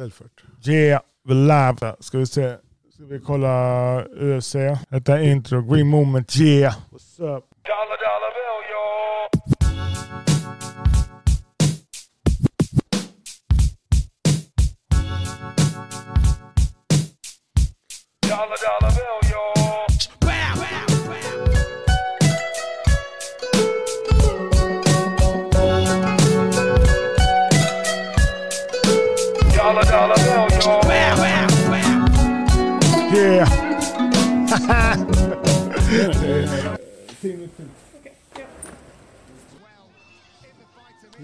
Belfort. Live. Ska vi se. Ska vi kolla UFC? Detta är intro. Green moment, yeah. What's up?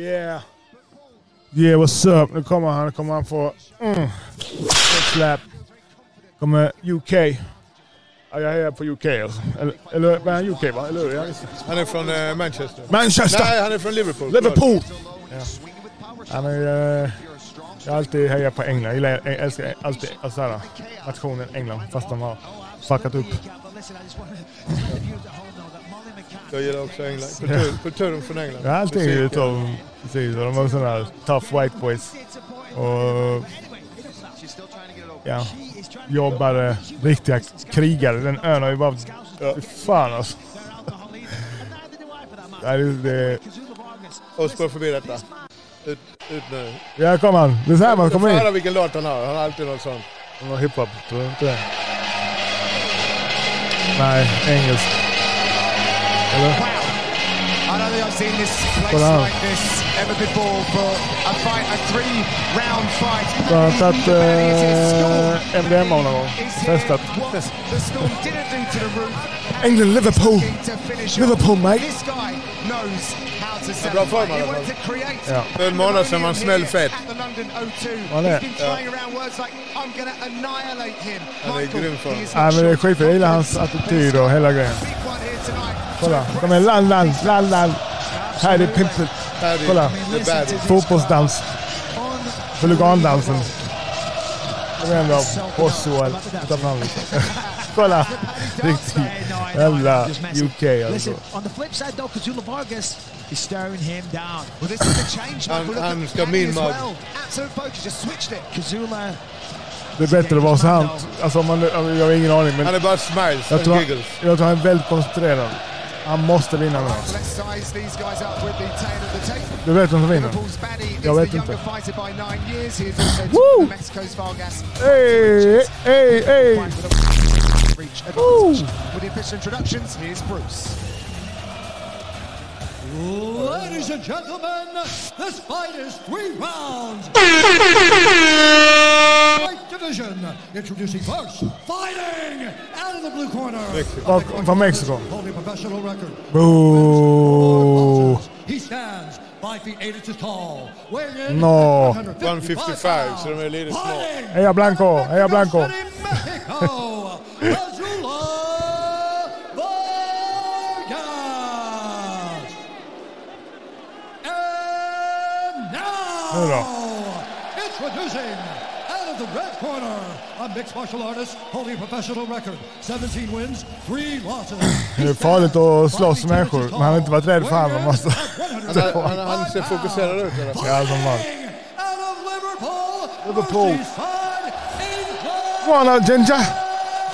Yeah. Yeah, what's up? Nu kommer han. Nu kommer han få... Mm. Slap. Kommer UK. Ja, jag är på UK alltså. Eller, eller vad är han UK va? Eller hur? Han är från eh, Manchester. Manchester! Nej, han är från Liverpool. Liverpool! Ja. Han är, eh, jag har alltid hejat på England. Jag, älskar alltid alltså, här, nationen England fast de har fuckat upp. Jag gillar också England. Kultur, kulturen från England. Jag har alltid Musiken. gillat dem. Precis, och de var sådana här tough white boys. Och ja, jobbade, riktiga krigare. Den ön har ju bara... Fy fan alltså. Ja, det, det, Och spår förbi detta. Ut, ut nu. ja, kom han. Det är så här man kommer in. Höra vilken låt han har. Han har alltid något sånt. Någon hiphop, tror du inte det? Nej, engelsk. Eller? I don't think I've seen this place Well, like this ever before for a fight, a three-round fight. Så har han tagit eh, MDMA någon gång. Testat. the Storm didn't do to the roof. England, Liverpool. To finish Liverpool, mate. This guy knows sell bra form, i alla fall. Ja. För en månad sedan var han smällfet. here at the London O2. Han är. He's been throwing around words like I'm gonna annihilate him. Han är i grym form. not men det är sure. skitfint. Jag gillar hans attityd och hela grejen. Kolla, de är land, land, land, land. Här är pimpet. Kolla. Fotbollsdans. Huligandansen. Kom igen då. Possual. Ta fram lite. Kolla. Riktigt jävla UK alltså. Listen, on the flip side though, Kazula Vargas is staring him down. Well, this is the change, Han- Michael. Look han at ska Paddy min as mug. well. Absolute focus, just switched it. Kazula, Det är bättre att vara sant. Alltså om man, jag har ingen aning men Han är bara smiles jag and tror, giggles. han, jag tror han är väldigt koncentrerad. Han måste vinna nu. Let's size these guys up with the tail of the tape. Du vet vem som vinner? Liverpool's Baddy is Jag the vet younger inte. fighter by nine years. He is also Woo! Mexico's Vargas. Hey, hey, hey. Fight with a reach advantage. With the official introductions, here's Bruce. Ladies and gentlemen, this fight is three rounds. White division. Introducing first, fighting out of the blue corner. Och från Mexiko. Holding a professional record. Boo! He stands 5 feet 8 inches tall. Weighing in No. 155, så de är lite små. Fighting Heja Blanco, heja Blanco. The red corner, a mixed martial artist holding a professional record, 17 wins, 3 losses. Det är farligt att slåss med människor, men han har inte varit rädd för honom. Alltså. Han, han, han ser fokuserad ut. Ja, som of Liverpool. Merseyside, England. Wanna Ginger?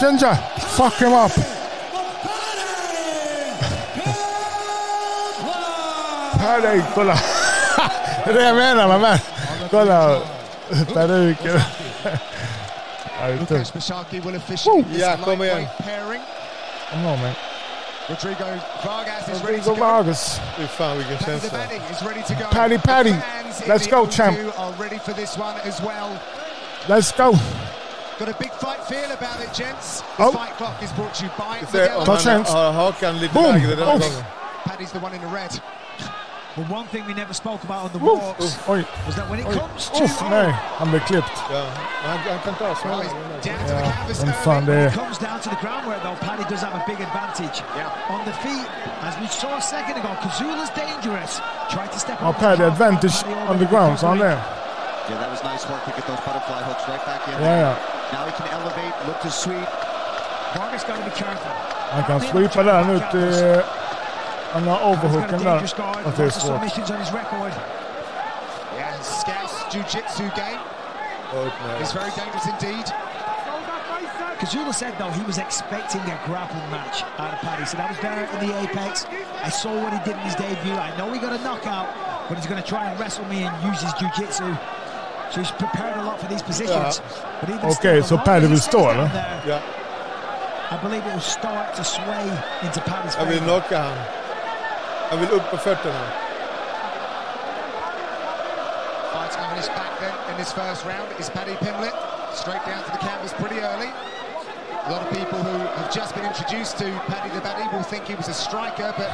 Ginger, fuck him up. Paddy, kolla. Det är det jag menar med. Kolla. Peruken. Ja, det är Lucas tungt. Mashaki will officially this Ja, kom igen. lightweight pairing. Kom on, man. Rodrigo Vargas is ready to Rodrigo go. Vargas. Fy fan vilken Paddy the känsla. Baddy is ready to go. Paddy, Paddy. The fans in Let's the go, O2 champ. Are ready for this one as well. Let's go. Got a big fight feel about it, gents. The Oh. fight clock is brought to you by Se om Modelo. Ta han chans. har hakan lite Boom. lägre denna Uff. gången. Paddy's the one in the red. Well, one thing we never spoke about on the Uff. walks Oj, was that when it oj. comes to Uff, nej. Han blev klippt. Ja, han, han kan ta Well, smällen. down to the Ja, canvas men early. fan det when är... it comes down to the groundwork, though, Paddy does have a big advantage. Yeah. On the feet, as we saw a second ago, Kazula's dangerous. Tried to step Har up. Paddy advantage on the ground, så han det? Yeah, that was nice work to get those butterfly hooks right back in. Ja, ja. Now he can elevate, look to sweep. Vargas got to be careful. Han kan sweepa den ut i... Han har He's got a overhooken där. dangerous guard. Fast det är Lots of svårt. submissions on his record. Yeah, Scouse Jiu-Jitsu game. Med... He's very dangerous indeed. Kazula said, though, he was expecting a grappling match out of Paddy. So that was there in the Apex. I saw what he did in his debut. I know he got a knockout, but he's going to try and wrestle me and use his jiu-jitsu. So he's prepared a lot for these positions. But even Okej, still, så Paddy of vill these stå, things eller? down there, Ja, I believe it will start to sway into Paddy's vill favor. knocka han. Jag vill upp på fötterna. Fighting on his back then in this first round is Paddy Pimblett. Straight down to the canvas pretty early. A lot of people who have just been introduced to Paddy the Baddy will think he was a striker, but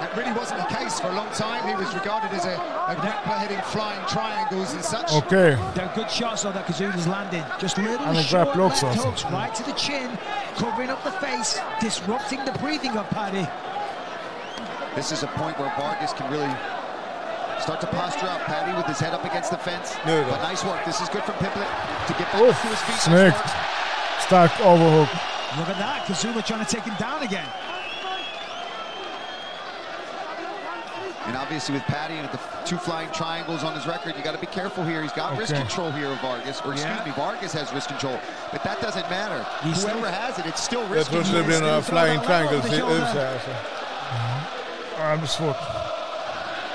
that really wasn't the case for a long time. He was regarded as a, a grappler hitting flying triangles and such. Okej. They're good shots though that Kazula's landing. Just little And a short grapple left också, hooks right to the chin, covering up the face, disrupting the breathing of Paddy. This is a point where Vargas can really start to posture up. Paddy with his head up against the fence. Nu då. But nice work. This is good from Pimblett to get back Uff, to his feet. so snyggt. Stark overhook. Look at that, Kazuma trying to take him down again. And obviously with Paddy and the two flying triangles on his record, you got to be careful here. He's got wrist control here of Vargas, or excuse Yeah. me, Vargas has wrist control, but that doesn't matter. He's Whoever still- has it, it's still Jag wrist tror det control. blir några flying triangles i shoulder. UFC alltså. Ja, det blir svårt.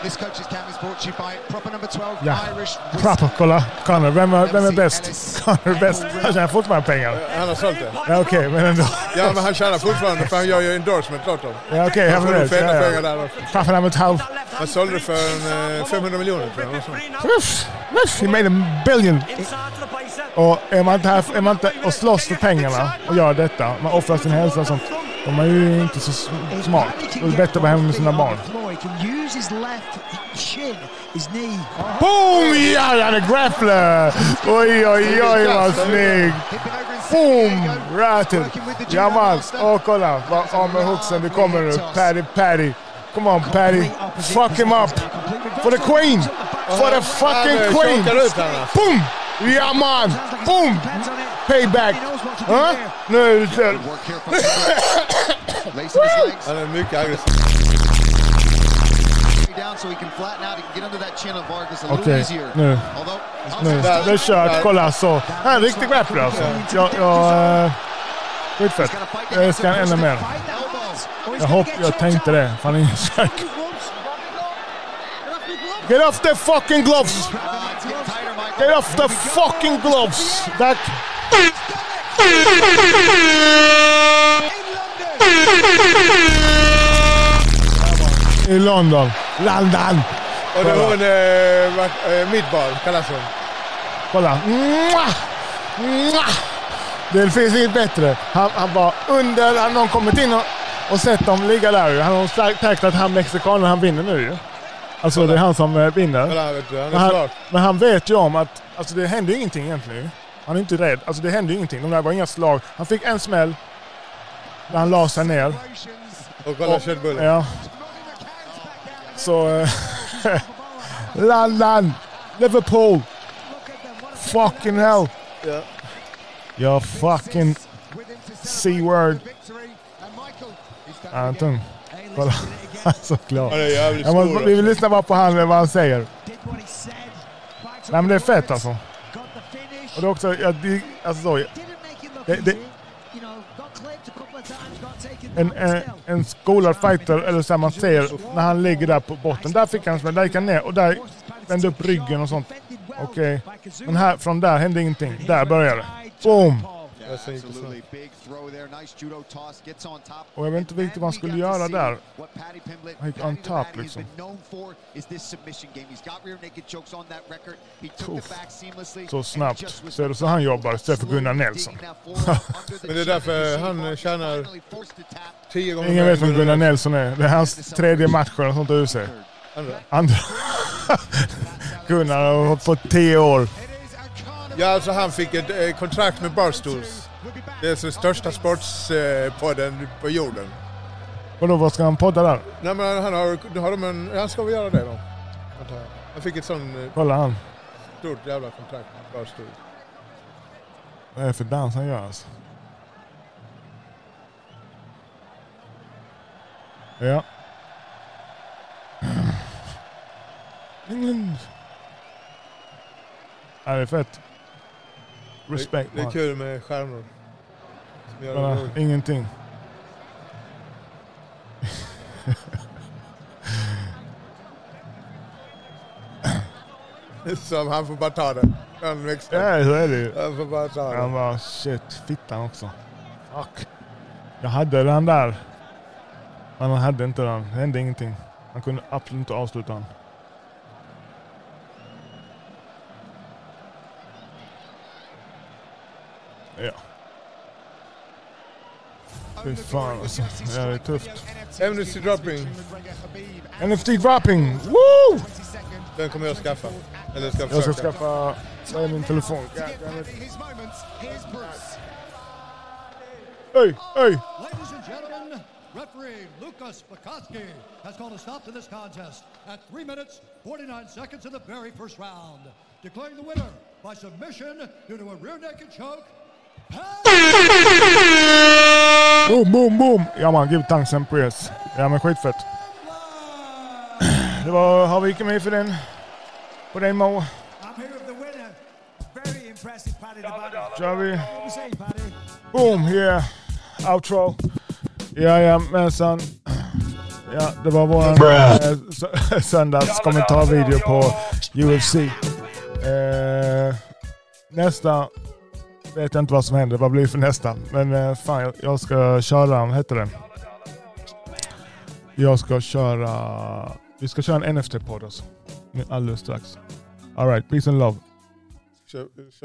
This coach's camp is brought to you by proper number 12 Ja. Irish Proper, kolla. Connor, vem är, vem är bäst? Connor är bäst. Han tjänar fortfarande pengar. Han har sålt det. Ja, okej, men ändå. Ja, men han tjänar fortfarande för han gör ju endorsement åt dem. Ja, okej, Han han får nog pengar där också. Proper number 12. Han sålde det för en, eh, 500 miljoner tror jag. Uff, uff, he made a billion. Och är man inte här är man inte och slåss för pengarna och gör detta, man offrar sin hälsa och sånt, då är ju inte så smart. Då är det bättre att vara hemma med sina barn. Boom! Ja, han är grappler! Oj, oj, oj vad snygg! Boom! Diego, Ratted! working with the Ja judo man! master. Åh kolla! Av med hooksen, det kommer nu. Paddy, Paddy. Come on Paddy! Fuck him up! For the queen! For the fucking queen! Boom! Ja man! Boom! Payback! Huh? Nu är his legs. Han är mycket aggressiv. Okej, nu. Nu. Där. Det är kört. Kolla så. Han är en riktig grappler alltså. Jag... jag eh, Skitfett. Jag älskar ännu first. mer. Jag, hopp, get jag tänkte det. Fan, ingen sök. Get off the fucking gloves! Get off the fucking gloves! That... I London. London! Och det är hon eh, eh, midball kallas hon. Kolla. Det finns inget bättre. Han, han var under, han någon kommit in och, och sett dem ligga där ju. Han har tacklat han mexikanen, han vinner nu ju. Alltså det är han som eh, vinner. Men han, men han vet ju om att alltså det händer ingenting egentligen. Han är inte rädd. Alltså det hände ju ingenting. De där var inga slag. Han fick en smäll när han la sig ner. Och kolla köttbullen. Ja. Så... eh, London! Liverpool! Fucking hell! Ja. Jag fucking C-word. Tung. Kolla. Han är så glad. Han är jävligt stor. vi vill lyssna bara på han, vad han säger. Nej men det är fett alltså. Och det är också, ja, det, alltså så, Det- det- en, en, en skolad fighter, eller så man ser när han ligger där på botten. Där fick han en smäll, där gick han ner och där vände upp ryggen och sånt. Okej. Men här, från där hände ingenting. Där började det. Boom! Jag ser inte så. Absolutely. Big throw there. Nice judo toss. Gets on top. Och jag vet inte riktigt vad han skulle göra där. Han gick on top, liksom. been known for is this submission game. He's got rear naked chokes on that record. He took Uff. the back seamlessly. Så snabbt. just was Så är det så han jobbar istället för Gunnar Nelson. Men det är därför han tjänar. Tio gånger Ingen vet vem Gunnar Nelson är. Det är hans tredje match eller något sånt i. Andra. Andra. Gunnar har fått tio år. Ja, alltså han fick ett eh, kontrakt med Barstools. Det är den största sportspodden på jorden. Vadå, vad ska han podda där? Nej men han har, har de en, han ska väl göra det då. Han fick ett sånt eh, Kolla han. stort jävla kontrakt med Barstools. Vad är det för dans han gör alltså? Ja. England. Ja, det är fett. Respect Det är man. kul med stjärnor. Bara, det ingenting. Som han får bara ta det. Den växten. Ja, så är det ju. Han får bara ta Han det. bara shit, fittan också. Fuck. Jag hade den där. Men han hade inte den. Det hände ingenting. Han kunde absolut inte avsluta den. Ja. Fy fan alltså. Ja, det är tufft. Amnesty dropping. NFT dropping! Woo! Den kommer jag skaffa. Eller ska Jag ska försöka. skaffa... Vad är min telefon? Goddammit. His moments. Here's Bruce. Hej, hej! Ladies and gentlemen, referee Lucas Bukowski has called a stop to this contest at 3 minutes 49 seconds in the very first round, declaring the winner by submission due to a rear naked choke. Boom, boom, boom! Ja man, give thanks and praise. Ja men skitfett. Det var, har vi inte mer för den? På den Mo? Kör vi. Boom, yeah. Outro. Jajamensan. Ja, det var vår eh, s- söndags kommentarvideo på UFC. Eh, nästa vet jag inte vad som händer. Vad blir det för nästa? Men eh, fan, jag, jag ska köra, vad heter det? Jag ska köra... Vi ska köra en NFT-podd alltså. Alldeles strax. Alright, peace and love. Kör- kör-